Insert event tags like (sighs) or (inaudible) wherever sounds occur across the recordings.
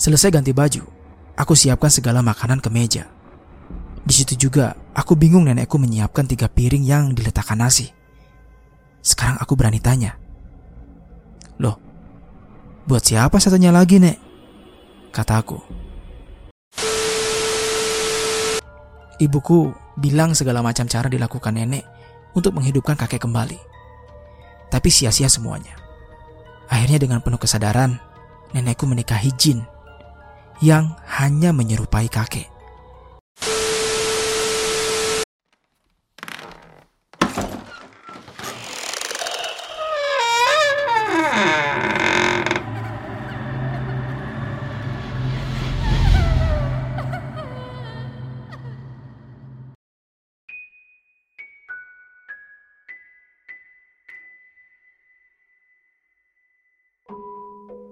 Selesai ganti baju, aku siapkan segala makanan ke meja. Di situ juga, aku bingung nenekku menyiapkan tiga piring yang diletakkan nasi. Sekarang aku berani tanya. Loh, buat siapa satunya lagi, Nek? Kata aku. Ibuku bilang segala macam cara dilakukan nenek untuk menghidupkan kakek kembali. Tapi sia-sia semuanya. Akhirnya dengan penuh kesadaran, nenekku menikahi jin yang hanya menyerupai kakek.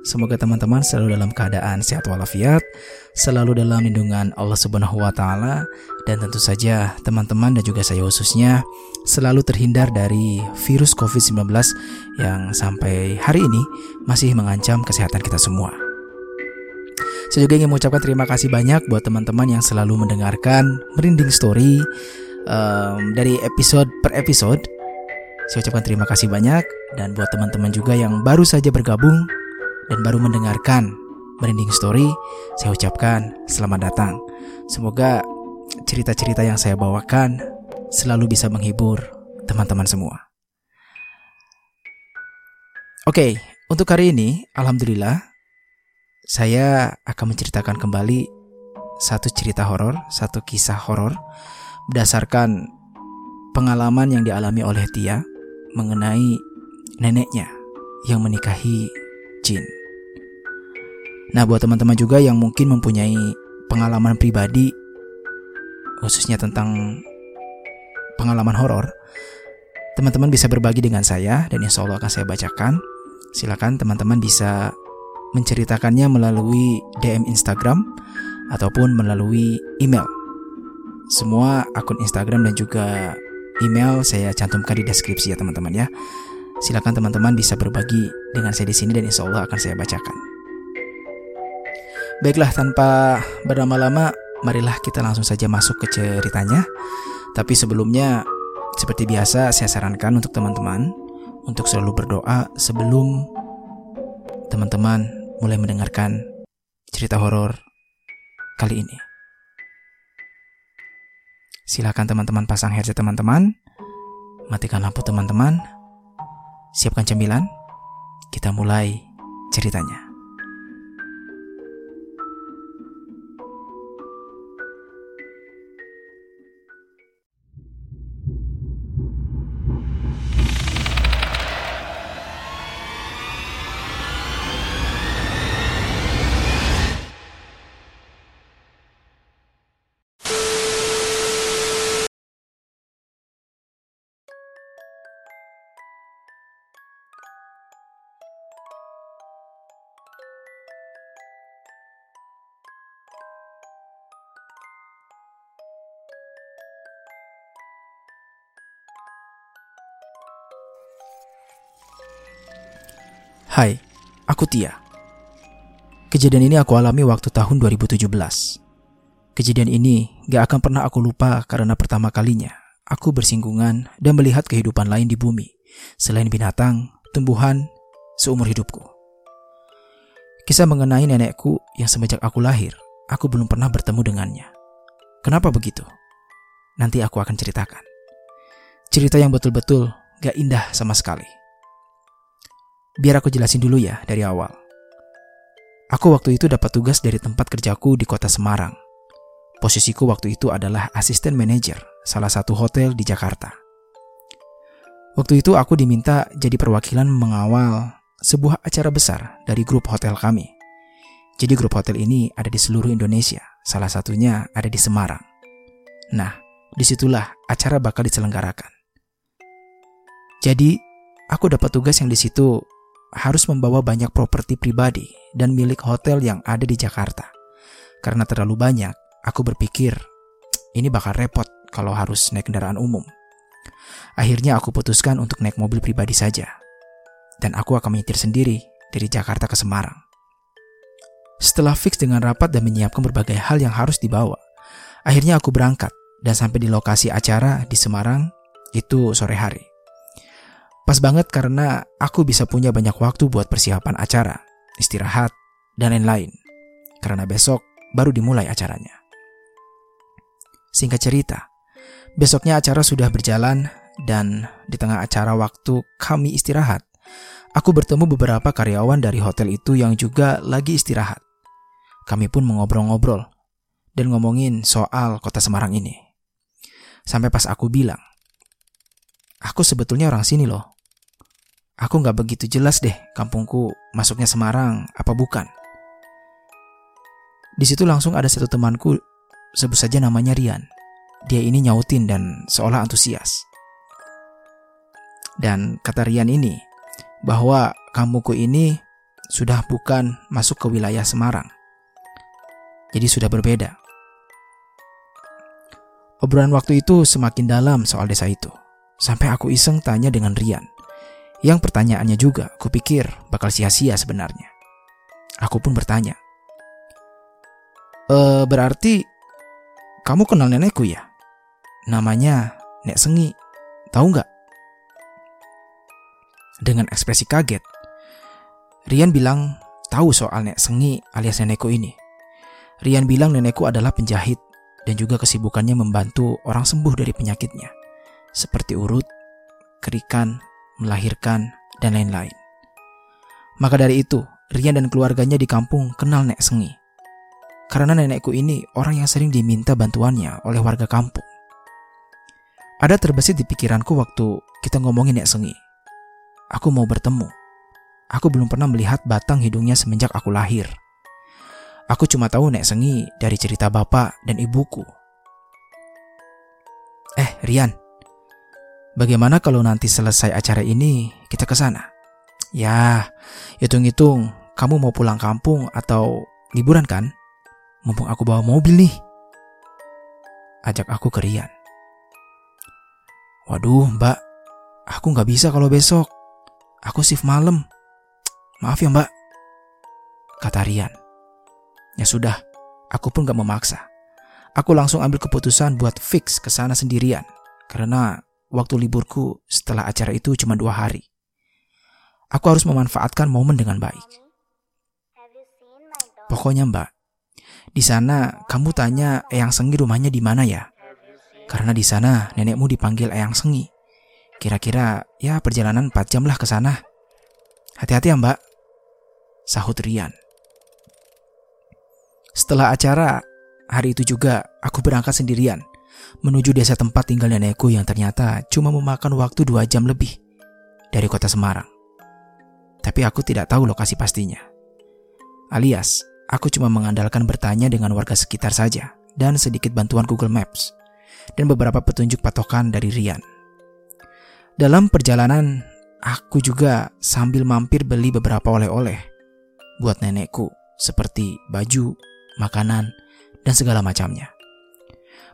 Semoga teman-teman selalu dalam keadaan sehat walafiat, selalu dalam lindungan Allah Subhanahu wa taala dan tentu saja teman-teman dan juga saya khususnya selalu terhindar dari virus COVID-19 yang sampai hari ini masih mengancam kesehatan kita semua. Saya juga ingin mengucapkan terima kasih banyak buat teman-teman yang selalu mendengarkan Merinding Story um, dari episode per episode. Saya ucapkan terima kasih banyak dan buat teman-teman juga yang baru saja bergabung dan baru mendengarkan Merinding Story, saya ucapkan selamat datang. Semoga cerita-cerita yang saya bawakan selalu bisa menghibur teman-teman semua. Oke, untuk hari ini, alhamdulillah, saya akan menceritakan kembali satu cerita horor, satu kisah horor berdasarkan pengalaman yang dialami oleh Tia mengenai neneknya yang menikahi jin. Nah, buat teman-teman juga yang mungkin mempunyai pengalaman pribadi khususnya tentang pengalaman horor, teman-teman bisa berbagi dengan saya dan insya Allah akan saya bacakan. Silakan teman-teman bisa menceritakannya melalui DM Instagram ataupun melalui email. Semua akun Instagram dan juga email saya cantumkan di deskripsi ya teman-teman ya. Silakan teman-teman bisa berbagi dengan saya di sini dan insya Allah akan saya bacakan. Baiklah tanpa berlama-lama marilah kita langsung saja masuk ke ceritanya. Tapi sebelumnya seperti biasa saya sarankan untuk teman-teman untuk selalu berdoa sebelum teman-teman mulai mendengarkan cerita horor kali ini. Silakan teman-teman pasang headset teman-teman, matikan lampu teman-teman, siapkan cemilan, kita mulai ceritanya. Hai, aku Tia. Kejadian ini aku alami waktu tahun 2017. Kejadian ini gak akan pernah aku lupa karena pertama kalinya aku bersinggungan dan melihat kehidupan lain di bumi selain binatang, tumbuhan, seumur hidupku. Kisah mengenai nenekku yang semenjak aku lahir, aku belum pernah bertemu dengannya. Kenapa begitu? Nanti aku akan ceritakan. Cerita yang betul-betul gak indah sama sekali. Biar aku jelasin dulu ya dari awal. Aku waktu itu dapat tugas dari tempat kerjaku di kota Semarang. Posisiku waktu itu adalah asisten manajer salah satu hotel di Jakarta. Waktu itu aku diminta jadi perwakilan mengawal sebuah acara besar dari grup hotel kami. Jadi grup hotel ini ada di seluruh Indonesia, salah satunya ada di Semarang. Nah, di situlah acara bakal diselenggarakan. Jadi, aku dapat tugas yang di situ harus membawa banyak properti pribadi dan milik hotel yang ada di Jakarta. Karena terlalu banyak, aku berpikir ini bakal repot kalau harus naik kendaraan umum. Akhirnya aku putuskan untuk naik mobil pribadi saja. Dan aku akan menyetir sendiri dari Jakarta ke Semarang. Setelah fix dengan rapat dan menyiapkan berbagai hal yang harus dibawa, akhirnya aku berangkat dan sampai di lokasi acara di Semarang itu sore hari. Pas banget karena aku bisa punya banyak waktu buat persiapan acara, istirahat, dan lain-lain. Karena besok baru dimulai acaranya. Singkat cerita, besoknya acara sudah berjalan dan di tengah acara waktu kami istirahat, aku bertemu beberapa karyawan dari hotel itu yang juga lagi istirahat. Kami pun mengobrol-ngobrol dan ngomongin soal kota Semarang ini. Sampai pas aku bilang, aku sebetulnya orang sini loh. Aku nggak begitu jelas deh kampungku masuknya Semarang apa bukan. Di situ langsung ada satu temanku, sebut saja namanya Rian. Dia ini nyautin dan seolah antusias. Dan kata Rian ini, bahwa kampungku ini sudah bukan masuk ke wilayah Semarang jadi sudah berbeda. Obrolan waktu itu semakin dalam soal desa itu. Sampai aku iseng tanya dengan Rian. Yang pertanyaannya juga kupikir bakal sia-sia sebenarnya. Aku pun bertanya. E, berarti kamu kenal nenekku ya? Namanya Nek Sengi. Tahu nggak? Dengan ekspresi kaget, Rian bilang tahu soal Nek Sengi alias nenekku ini. Rian bilang nenekku adalah penjahit dan juga kesibukannya membantu orang sembuh dari penyakitnya, seperti urut, kerikan, melahirkan, dan lain-lain. Maka dari itu, Rian dan keluarganya di kampung kenal Nek Sengi. Karena nenekku ini orang yang sering diminta bantuannya oleh warga kampung. Ada terbesit di pikiranku waktu kita ngomongin Nek Sengi. Aku mau bertemu. Aku belum pernah melihat batang hidungnya semenjak aku lahir. Aku cuma tahu Nek Sengi dari cerita bapak dan ibuku. Eh, Rian. Bagaimana kalau nanti selesai acara ini kita ke sana? Ya, hitung-hitung kamu mau pulang kampung atau liburan kan? Mumpung aku bawa mobil nih. Ajak aku ke Rian. Waduh, mbak. Aku nggak bisa kalau besok. Aku shift malam. Maaf ya mbak. Kata Rian. Ya sudah, aku pun gak memaksa. Aku langsung ambil keputusan buat fix ke sana sendirian. Karena waktu liburku setelah acara itu cuma dua hari. Aku harus memanfaatkan momen dengan baik. Pokoknya mbak, di sana kamu tanya Eyang Sengi rumahnya di mana ya? Karena di sana nenekmu dipanggil Eyang Sengi. Kira-kira ya perjalanan 4 jam lah ke sana. Hati-hati ya mbak. Sahut Rian. Setelah acara, hari itu juga aku berangkat sendirian menuju desa tempat tinggal nenekku yang ternyata cuma memakan waktu dua jam lebih dari kota Semarang. Tapi aku tidak tahu lokasi pastinya. Alias, aku cuma mengandalkan bertanya dengan warga sekitar saja dan sedikit bantuan Google Maps dan beberapa petunjuk patokan dari Rian. Dalam perjalanan, aku juga sambil mampir beli beberapa oleh-oleh buat nenekku seperti baju, makanan, dan segala macamnya.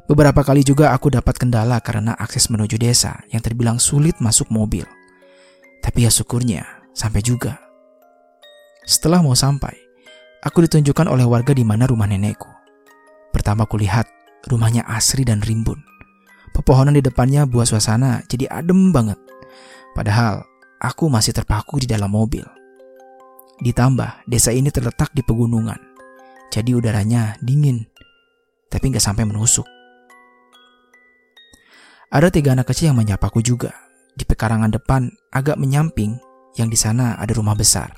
Beberapa kali juga aku dapat kendala karena akses menuju desa yang terbilang sulit masuk mobil. Tapi ya syukurnya, sampai juga. Setelah mau sampai, aku ditunjukkan oleh warga di mana rumah nenekku. Pertama kulihat, rumahnya asri dan rimbun. Pepohonan di depannya buat suasana jadi adem banget. Padahal, aku masih terpaku di dalam mobil. Ditambah, desa ini terletak di pegunungan jadi udaranya dingin, tapi nggak sampai menusuk. Ada tiga anak kecil yang menyapaku juga. Di pekarangan depan agak menyamping yang di sana ada rumah besar.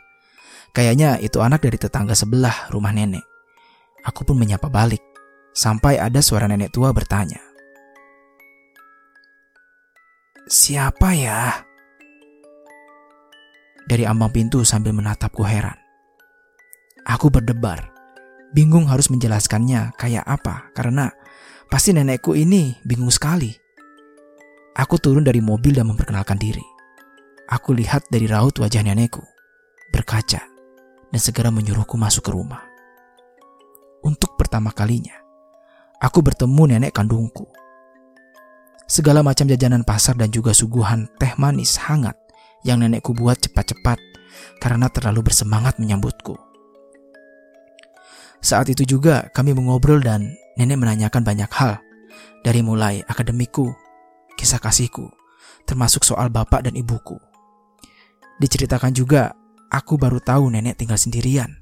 Kayaknya itu anak dari tetangga sebelah rumah nenek. Aku pun menyapa balik, sampai ada suara nenek tua bertanya. Siapa ya? Dari ambang pintu sambil menatapku heran. Aku berdebar bingung harus menjelaskannya kayak apa karena pasti nenekku ini bingung sekali. Aku turun dari mobil dan memperkenalkan diri. Aku lihat dari raut wajah nenekku. berkaca dan segera menyuruhku masuk ke rumah. Untuk pertama kalinya, aku bertemu nenek kandungku. Segala macam jajanan pasar dan juga suguhan teh manis hangat yang nenekku buat cepat-cepat karena terlalu bersemangat menyambutku. Saat itu juga kami mengobrol dan nenek menanyakan banyak hal, dari mulai akademiku, kisah kasihku, termasuk soal bapak dan ibuku. Diceritakan juga, aku baru tahu nenek tinggal sendirian.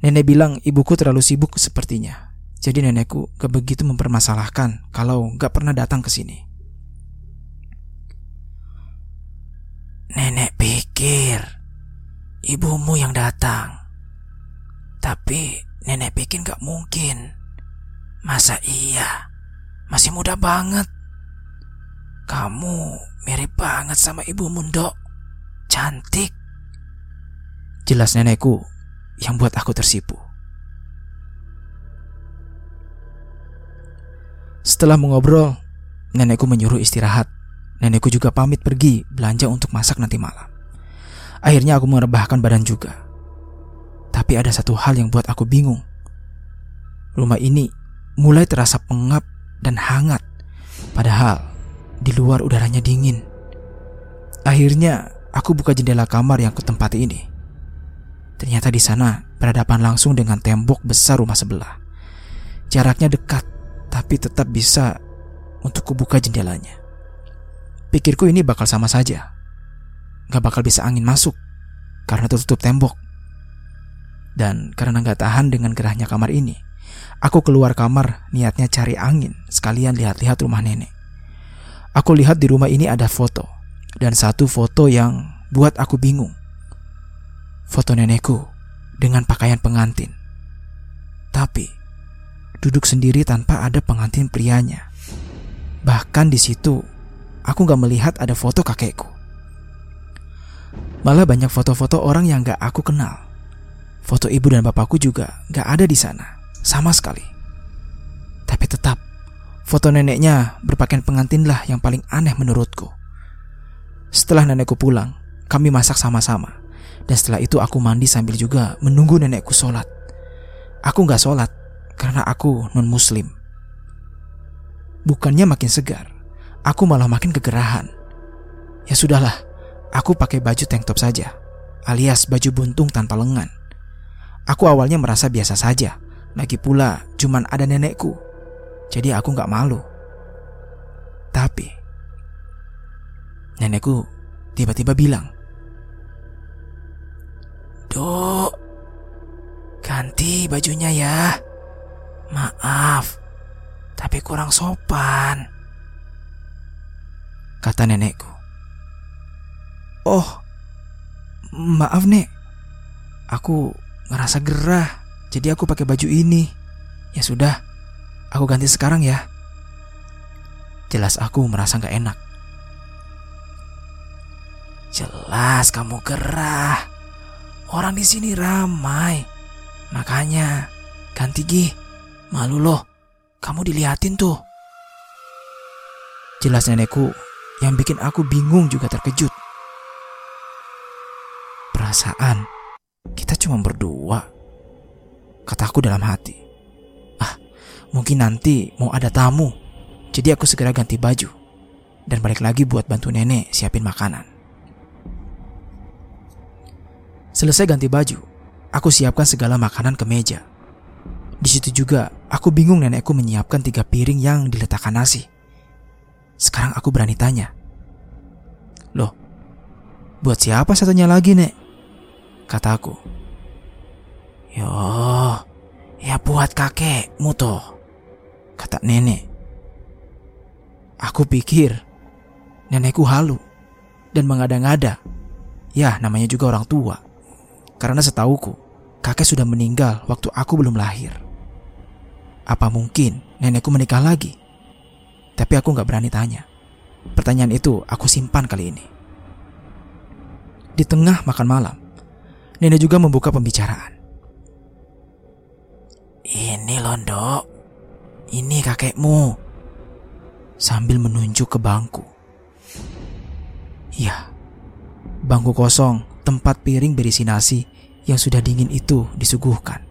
Nenek bilang ibuku terlalu sibuk sepertinya. Jadi nenekku gak begitu mempermasalahkan kalau gak pernah datang ke sini. Nenek pikir ibumu yang datang. Tapi nenek pikir gak mungkin. Masa iya? Masih muda banget. Kamu mirip banget sama ibu Mundo cantik. Jelas nenekku yang buat aku tersipu. Setelah mengobrol, nenekku menyuruh istirahat. Nenekku juga pamit pergi belanja untuk masak nanti malam. Akhirnya aku merebahkan badan juga. Tapi ada satu hal yang buat aku bingung. Rumah ini mulai terasa pengap dan hangat. Padahal di luar udaranya dingin. Akhirnya Aku buka jendela kamar yang kutempati ini. Ternyata di sana berhadapan langsung dengan tembok besar rumah sebelah. Jaraknya dekat, tapi tetap bisa untuk kubuka jendelanya. Pikirku ini bakal sama saja. Gak bakal bisa angin masuk karena tertutup tembok. Dan karena gak tahan dengan gerahnya kamar ini, aku keluar kamar niatnya cari angin sekalian lihat-lihat rumah nenek. Aku lihat di rumah ini ada foto dan satu foto yang buat aku bingung. Foto nenekku dengan pakaian pengantin. Tapi duduk sendiri tanpa ada pengantin prianya. Bahkan di situ aku gak melihat ada foto kakekku. Malah banyak foto-foto orang yang gak aku kenal. Foto ibu dan bapakku juga gak ada di sana, sama sekali. Tapi tetap, foto neneknya berpakaian pengantinlah yang paling aneh menurutku. Setelah nenekku pulang, kami masak sama-sama. Dan setelah itu aku mandi sambil juga menunggu nenekku sholat. Aku gak sholat karena aku non-muslim. Bukannya makin segar, aku malah makin kegerahan. Ya sudahlah, aku pakai baju tank top saja, alias baju buntung tanpa lengan. Aku awalnya merasa biasa saja, lagi pula cuman ada nenekku. Jadi aku gak malu. Tapi Nenekku tiba-tiba bilang, Dok, ganti bajunya ya. Maaf, tapi kurang sopan. Kata nenekku. Oh, maaf nek. Aku ngerasa gerah, jadi aku pakai baju ini. Ya sudah, aku ganti sekarang ya. Jelas aku merasa gak enak. Jelas kamu gerah. Orang di sini ramai. Makanya ganti gih. Malu loh. Kamu diliatin tuh. Jelas nenekku yang bikin aku bingung juga terkejut. Perasaan kita cuma berdua. Kataku dalam hati. Mungkin nanti mau ada tamu. Jadi aku segera ganti baju dan balik lagi buat bantu nenek siapin makanan. Selesai ganti baju, aku siapkan segala makanan ke meja. Di situ juga, aku bingung nenekku menyiapkan tiga piring yang diletakkan nasi. Sekarang aku berani tanya. Loh, buat siapa satunya lagi, Nek? Kataku. Yo, ya buat kakekmu toh. Kata nenek. Aku pikir nenekku halu dan mengada-ngada. Ya, namanya juga orang tua. Karena setauku, kakek sudah meninggal waktu aku belum lahir. Apa mungkin nenekku menikah lagi? Tapi aku gak berani tanya. Pertanyaan itu aku simpan kali ini. Di tengah makan malam, nenek juga membuka pembicaraan. Ini londo, ini kakekmu. Sambil menunjuk ke bangku. Iya, bangku kosong tempat piring berisi nasi yang sudah dingin itu disuguhkan.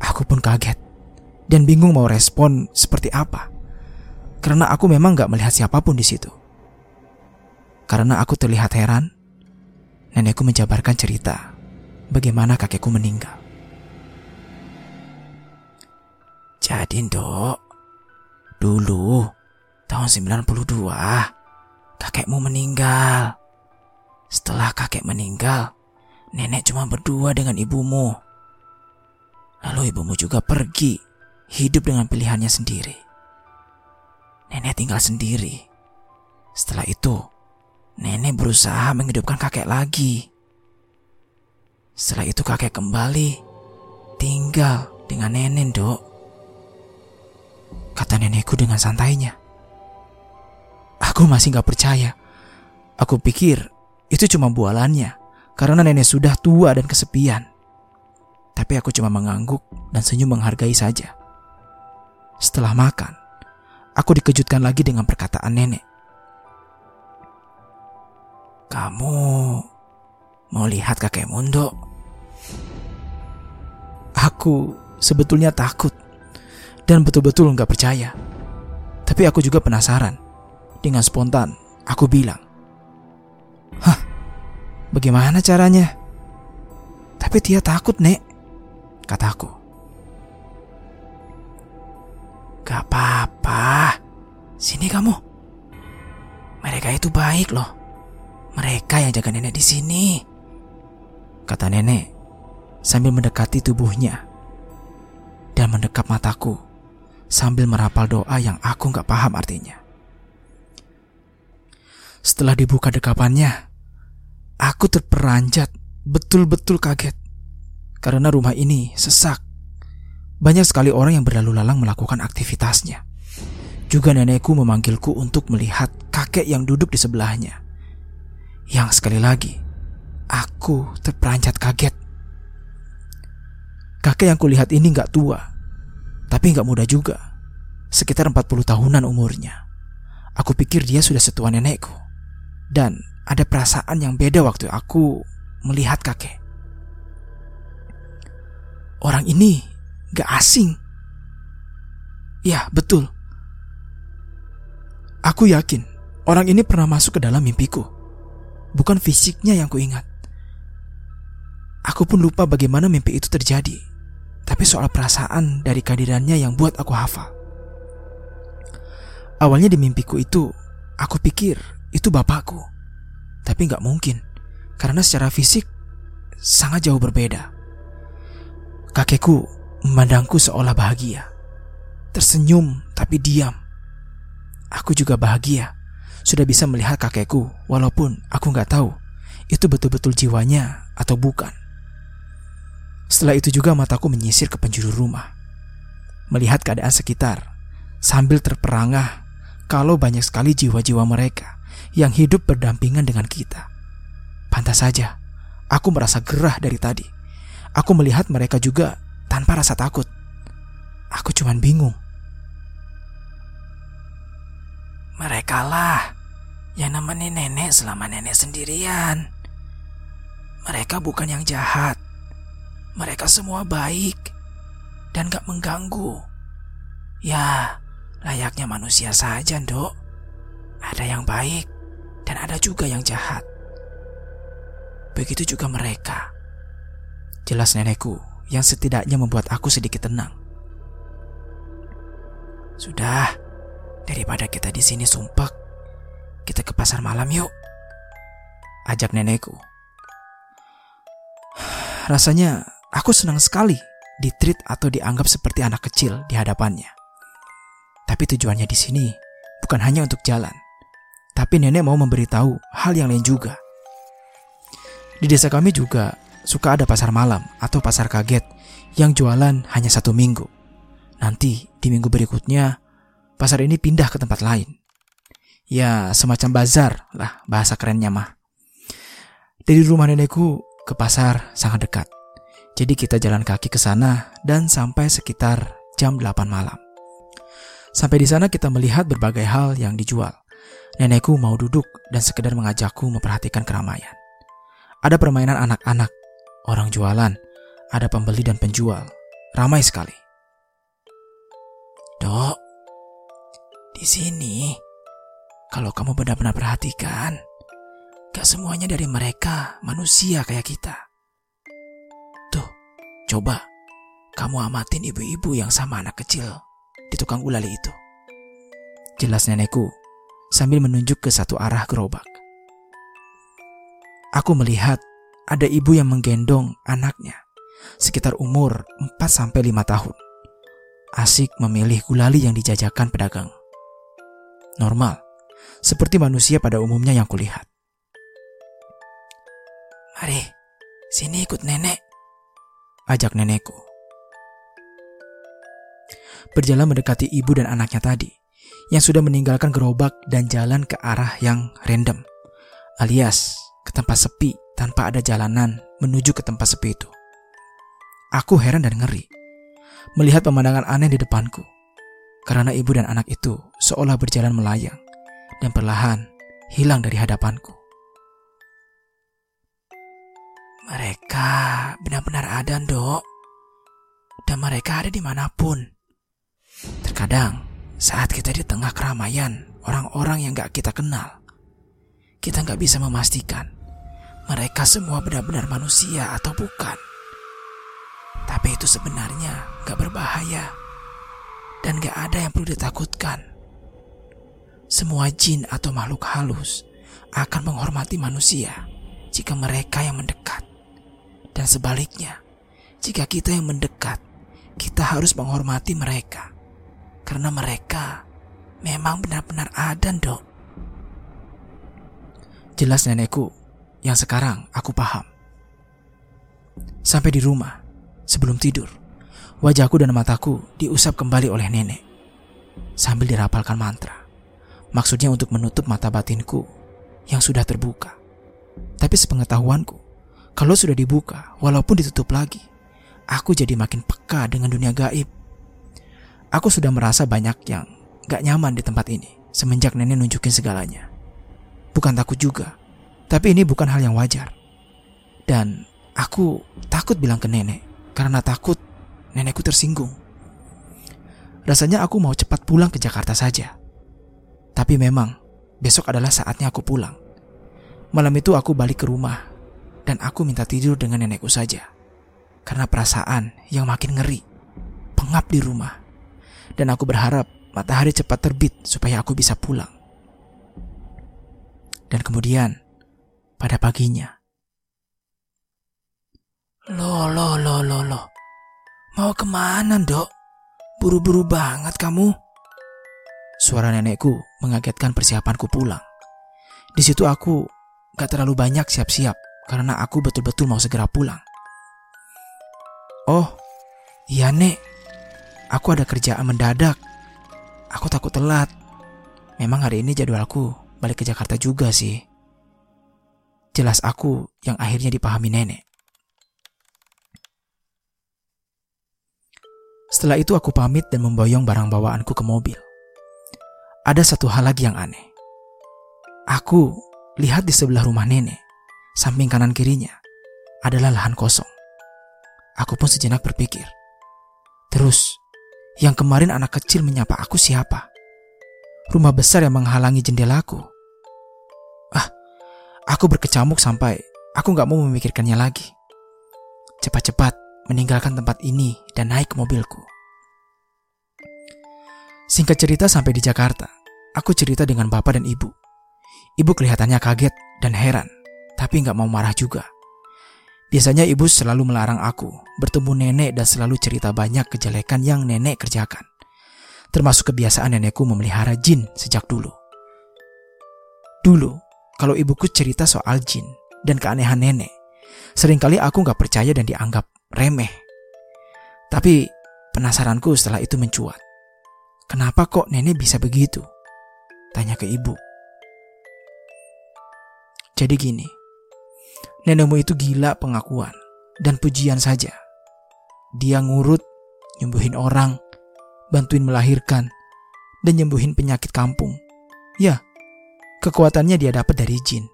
Aku pun kaget dan bingung mau respon seperti apa. Karena aku memang gak melihat siapa pun di situ. Karena aku terlihat heran, nenekku menjabarkan cerita bagaimana kakekku meninggal. Jadi, Dok, dulu tahun 92 kakekmu meninggal. Setelah kakek meninggal, nenek cuma berdua dengan ibumu. Lalu ibumu juga pergi, hidup dengan pilihannya sendiri. Nenek tinggal sendiri. Setelah itu, nenek berusaha menghidupkan kakek lagi. Setelah itu kakek kembali tinggal dengan nenek, dok. Kata nenekku dengan santainya. Aku masih gak percaya. Aku pikir itu cuma bualannya karena nenek sudah tua dan kesepian. Tapi aku cuma mengangguk dan senyum menghargai saja. Setelah makan, aku dikejutkan lagi dengan perkataan nenek. Kamu mau lihat kakek Mundo? Aku sebetulnya takut dan betul-betul nggak percaya. Tapi aku juga penasaran. Dengan spontan, aku bilang, Hah, bagaimana caranya? Tapi dia takut, Nek, kataku. Gak apa-apa, sini kamu. Mereka itu baik loh. Mereka yang jaga nenek di sini. Kata nenek sambil mendekati tubuhnya dan mendekap mataku sambil merapal doa yang aku nggak paham artinya. Setelah dibuka dekapannya, aku terperanjat, betul-betul kaget. Karena rumah ini sesak. Banyak sekali orang yang berlalu lalang melakukan aktivitasnya. Juga nenekku memanggilku untuk melihat kakek yang duduk di sebelahnya. Yang sekali lagi, aku terperanjat kaget. Kakek yang kulihat ini nggak tua, tapi nggak muda juga. Sekitar 40 tahunan umurnya. Aku pikir dia sudah setua nenekku. Dan ada perasaan yang beda waktu aku melihat kakek. Orang ini gak asing. Ya, betul. Aku yakin orang ini pernah masuk ke dalam mimpiku. Bukan fisiknya yang kuingat. Aku pun lupa bagaimana mimpi itu terjadi. Tapi soal perasaan dari kehadirannya yang buat aku hafal. Awalnya di mimpiku itu, aku pikir itu bapakku. Tapi nggak mungkin, karena secara fisik sangat jauh berbeda. Kakekku memandangku seolah bahagia. Tersenyum tapi diam. Aku juga bahagia sudah bisa melihat kakekku, walaupun aku nggak tahu itu betul-betul jiwanya atau bukan. Setelah itu juga mataku menyisir ke penjuru rumah, melihat keadaan sekitar, sambil terperangah kalau banyak sekali jiwa-jiwa mereka yang hidup berdampingan dengan kita. Pantas saja, aku merasa gerah dari tadi. Aku melihat mereka juga tanpa rasa takut. Aku cuman bingung Mereka lah yang nemenin nenek selama nenek sendirian. Mereka bukan yang jahat. Mereka semua baik dan gak mengganggu. Ya, layaknya manusia saja, Dok. Ada yang baik dan ada juga yang jahat. Begitu juga mereka. Jelas nenekku yang setidaknya membuat aku sedikit tenang. Sudah, Daripada kita di sini sumpek, kita ke pasar malam yuk. Ajak nenekku. (sighs) Rasanya aku senang sekali ditreat atau dianggap seperti anak kecil di hadapannya. Tapi tujuannya di sini bukan hanya untuk jalan, tapi nenek mau memberitahu hal yang lain juga. Di desa kami juga suka ada pasar malam atau pasar kaget yang jualan hanya satu minggu. Nanti di minggu berikutnya pasar ini pindah ke tempat lain. Ya, semacam bazar lah bahasa kerennya mah. Dari rumah nenekku ke pasar sangat dekat. Jadi kita jalan kaki ke sana dan sampai sekitar jam 8 malam. Sampai di sana kita melihat berbagai hal yang dijual. Nenekku mau duduk dan sekedar mengajakku memperhatikan keramaian. Ada permainan anak-anak, orang jualan, ada pembeli dan penjual. Ramai sekali. Dok, di sini, kalau kamu benar-benar perhatikan, gak semuanya dari mereka manusia kayak kita. Coba kamu amatin ibu-ibu yang sama anak kecil di tukang gulali itu. Jelas nenekku sambil menunjuk ke satu arah gerobak. Aku melihat ada ibu yang menggendong anaknya sekitar umur 4-5 tahun. Asik memilih gulali yang dijajakan pedagang. Normal, seperti manusia pada umumnya yang kulihat. Mari, sini ikut nenek. Ajak nenekku. Berjalan mendekati ibu dan anaknya tadi, yang sudah meninggalkan gerobak dan jalan ke arah yang random, alias ke tempat sepi tanpa ada jalanan menuju ke tempat sepi itu. Aku heran dan ngeri melihat pemandangan aneh di depanku karena ibu dan anak itu seolah berjalan melayang dan perlahan hilang dari hadapanku. Mereka benar-benar ada, dok. Dan mereka ada di mana pun. Terkadang, saat kita di tengah keramaian, orang-orang yang gak kita kenal, kita gak bisa memastikan mereka semua benar-benar manusia atau bukan. Tapi itu sebenarnya gak berbahaya dan gak ada yang perlu ditakutkan. Semua jin atau makhluk halus akan menghormati manusia jika mereka yang mendekat. Dan sebaliknya, jika kita yang mendekat, kita harus menghormati mereka. Karena mereka memang benar-benar ada, dok. Jelas nenekku yang sekarang aku paham. Sampai di rumah, sebelum tidur, wajahku dan mataku diusap kembali oleh nenek. Sambil dirapalkan mantra. Maksudnya untuk menutup mata batinku yang sudah terbuka. Tapi sepengetahuanku, kalau sudah dibuka, walaupun ditutup lagi, aku jadi makin peka dengan dunia gaib. Aku sudah merasa banyak yang gak nyaman di tempat ini semenjak nenek nunjukin segalanya. Bukan takut juga, tapi ini bukan hal yang wajar. Dan aku takut bilang ke nenek karena takut nenekku tersinggung. Rasanya aku mau cepat pulang ke Jakarta saja. Tapi memang besok adalah saatnya aku pulang. Malam itu aku balik ke rumah dan aku minta tidur dengan nenekku saja. Karena perasaan yang makin ngeri, pengap di rumah. Dan aku berharap matahari cepat terbit supaya aku bisa pulang. Dan kemudian pada paginya. Loh, loh, loh, loh, loh. Mau ke mana, dok? Buru-buru banget kamu. Suara nenekku mengagetkan persiapanku pulang. Di situ aku gak terlalu banyak siap-siap karena aku betul-betul mau segera pulang. Oh, iya nek. Aku ada kerjaan mendadak. Aku takut telat. Memang hari ini jadwalku balik ke Jakarta juga sih. Jelas aku yang akhirnya dipahami nenek. Setelah itu aku pamit dan memboyong barang bawaanku ke mobil. Ada satu hal lagi yang aneh. Aku lihat di sebelah rumah nenek, samping kanan kirinya, adalah lahan kosong. Aku pun sejenak berpikir. Terus, yang kemarin anak kecil menyapa aku siapa? Rumah besar yang menghalangi jendelaku. Aku berkecamuk sampai aku gak mau memikirkannya lagi. Cepat-cepat meninggalkan tempat ini dan naik ke mobilku. Singkat cerita sampai di Jakarta, aku cerita dengan bapak dan ibu. Ibu kelihatannya kaget dan heran, tapi gak mau marah juga. Biasanya ibu selalu melarang aku bertemu nenek dan selalu cerita banyak kejelekan yang nenek kerjakan. Termasuk kebiasaan nenekku memelihara jin sejak dulu. Dulu, kalau ibuku cerita soal jin dan keanehan nenek. Seringkali aku gak percaya dan dianggap remeh. Tapi penasaranku setelah itu mencuat. Kenapa kok nenek bisa begitu? Tanya ke ibu. Jadi gini, nenekmu itu gila pengakuan dan pujian saja. Dia ngurut, nyembuhin orang, bantuin melahirkan, dan nyembuhin penyakit kampung. Ya, Kekuatannya dia dapat dari jin.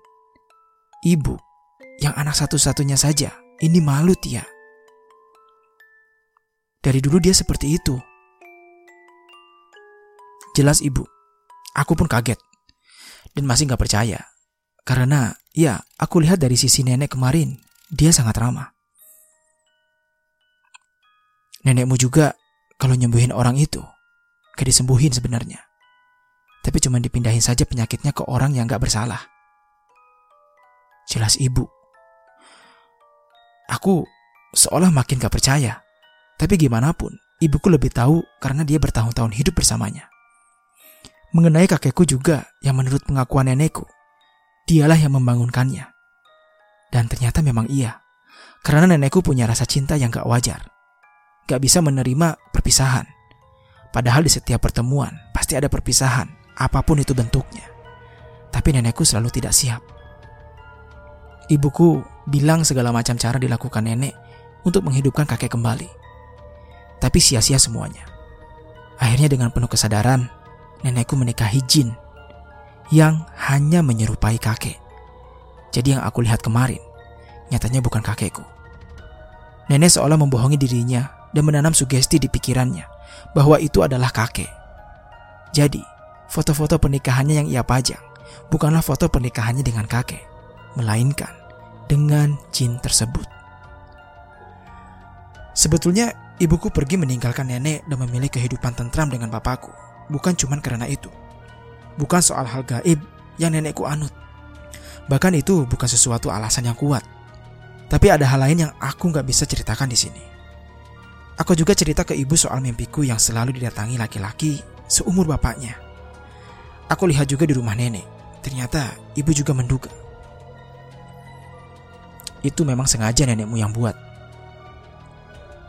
Ibu yang anak satu-satunya saja. Ini malu Tia. Dari dulu dia seperti itu. Jelas ibu. Aku pun kaget. Dan masih gak percaya. Karena, ya, aku lihat dari sisi nenek kemarin, dia sangat ramah. Nenekmu juga, kalau nyembuhin orang itu, gak disembuhin sebenarnya. Tapi cuma dipindahin saja penyakitnya ke orang yang gak bersalah. Jelas ibu. Aku seolah makin gak percaya. Tapi gimana pun, ibuku lebih tahu karena dia bertahun-tahun hidup bersamanya. Mengenai kakekku juga yang menurut pengakuan nenekku, dialah yang membangunkannya. Dan ternyata memang iya, karena nenekku punya rasa cinta yang gak wajar. Gak bisa menerima perpisahan. Padahal di setiap pertemuan pasti ada perpisahan, apa pun itu bentuknya. Tapi nenekku selalu tidak siap. Ibuku bilang segala macam cara dilakukan nenek untuk menghidupkan kakek kembali tapi sia-sia semuanya. Akhirnya dengan penuh kesadaran, nenekku menikahi jin yang hanya menyerupai kakek. Jadi yang aku lihat kemarin, nyatanya bukan kakekku. Nenek seolah membohongi dirinya dan menanam sugesti di pikirannya bahwa itu adalah kakek. Jadi, foto-foto pernikahannya yang ia pajang bukanlah foto pernikahannya dengan kakek, melainkan dengan jin tersebut. Sebetulnya Ibuku pergi meninggalkan nenek dan memilih kehidupan tentram dengan papaku. Bukan cuma karena itu. Bukan soal hal gaib yang nenekku anut. Bahkan itu bukan sesuatu alasan yang kuat. Tapi ada hal lain yang aku nggak bisa ceritakan di sini. Aku juga cerita ke ibu soal mimpiku yang selalu didatangi laki-laki seumur bapaknya. Aku lihat juga di rumah nenek. Ternyata ibu juga menduga. Itu memang sengaja nenekmu yang buat.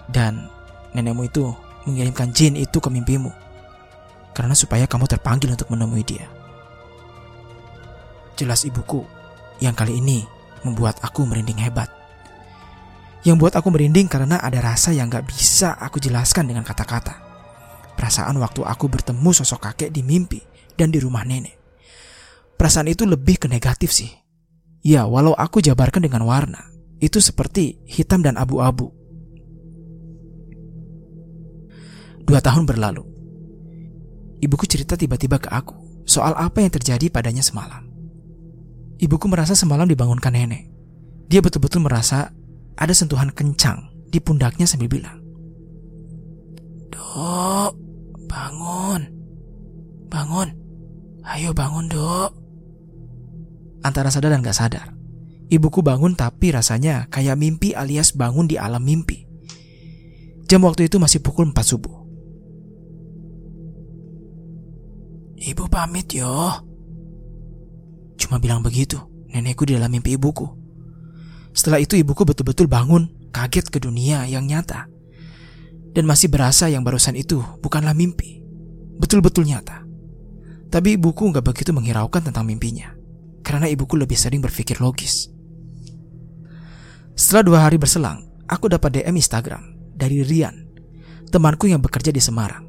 Dan nenekmu itu mengirimkan jin itu ke mimpimu. Karena supaya kamu terpanggil untuk menemui dia. Jelas ibuku yang kali ini membuat aku merinding hebat. Yang buat aku merinding karena ada rasa yang gak bisa aku jelaskan dengan kata-kata. Perasaan waktu aku bertemu sosok kakek di mimpi dan di rumah nenek. Perasaan itu lebih ke negatif sih. Ya, walau aku jabarkan dengan warna, itu seperti hitam dan abu-abu. Dua tahun berlalu. Ibuku cerita tiba-tiba ke aku soal apa yang terjadi padanya semalam. Ibuku merasa semalam dibangunkan nenek. Dia betul-betul merasa ada sentuhan kencang di pundaknya sambil bilang, Dok, bangun. Bangun. Ayo bangun, dok. Antara sadar dan gak sadar. Ibuku bangun tapi rasanya kayak mimpi alias bangun di alam mimpi. Jam waktu itu masih pukul 4 subuh. Ibu pamit yo. Cuma bilang begitu, nenekku di dalam mimpi ibuku. Setelah itu ibuku betul-betul bangun, kaget ke dunia yang nyata. Dan masih berasa yang barusan itu bukanlah mimpi. Betul-betul nyata. Tapi ibuku nggak begitu menghiraukan tentang mimpinya. Karena ibuku lebih sering berpikir logis. Setelah dua hari berselang, aku dapat DM Instagram dari Rian, temanku yang bekerja di Semarang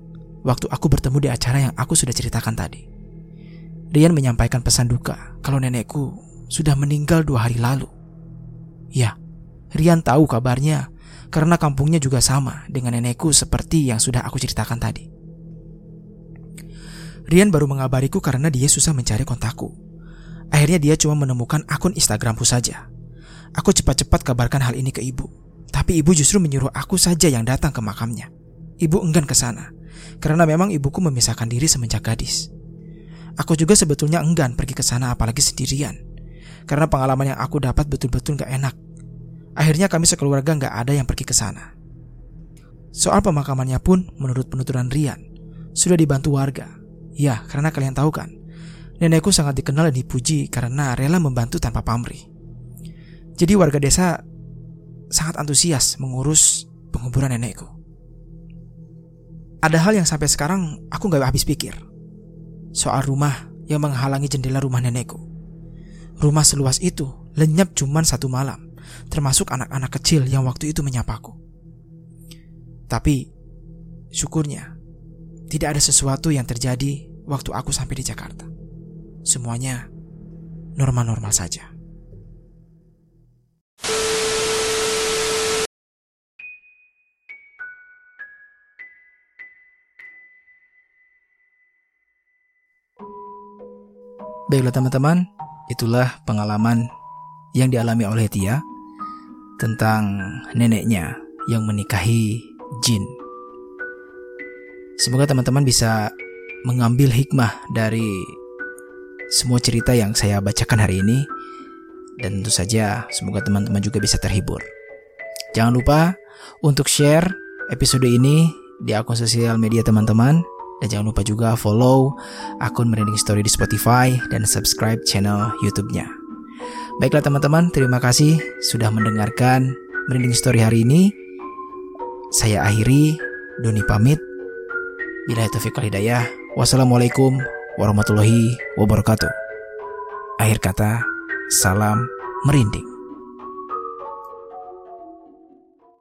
waktu aku bertemu di acara yang aku sudah ceritakan tadi. Rian menyampaikan pesan duka kalau nenekku sudah meninggal dua hari lalu. Ya, Rian tahu kabarnya karena kampungnya juga sama dengan nenekku seperti yang sudah aku ceritakan tadi. Rian baru mengabariku karena dia susah mencari kontakku. Akhirnya dia cuma menemukan akun Instagramku saja. Aku cepat-cepat kabarkan hal ini ke ibu. Tapi ibu justru menyuruh aku saja yang datang ke makamnya. Ibu enggan ke sana karena memang ibuku memisahkan diri semenjak gadis. Aku juga sebetulnya enggan pergi ke sana apalagi sendirian. Karena pengalaman yang aku dapat betul-betul gak enak. Akhirnya kami sekeluarga gak ada yang pergi ke sana. Soal pemakamannya pun menurut penuturan Rian sudah dibantu warga. Ya, karena kalian tahu kan, nenekku sangat dikenal dan dipuji karena rela membantu tanpa pamrih. Jadi warga desa sangat antusias mengurus penguburan nenekku. Ada hal yang sampai sekarang aku gak habis pikir. Soal rumah yang menghalangi jendela rumah nenekku. Rumah seluas itu lenyap cuman satu malam, termasuk anak-anak kecil yang waktu itu menyapaku. Tapi, syukurnya, tidak ada sesuatu yang terjadi waktu aku sampai di Jakarta. Semuanya normal-normal saja. Baiklah teman-teman, itulah pengalaman yang dialami oleh Tia tentang neneknya yang menikahi jin. Semoga teman-teman bisa mengambil hikmah dari semua cerita yang saya bacakan hari ini dan tentu saja semoga teman-teman juga bisa terhibur. Jangan lupa untuk share episode ini di akun sosial media teman-teman dan jangan lupa juga follow akun Merinding Story di Spotify dan subscribe channel YouTube-nya. Baiklah teman-teman, terima kasih sudah mendengarkan Merinding Story hari ini. Saya akhiri, Doni pamit. Bila itu hidayah, wassalamualaikum warahmatullahi wabarakatuh. Akhir kata, salam merinding.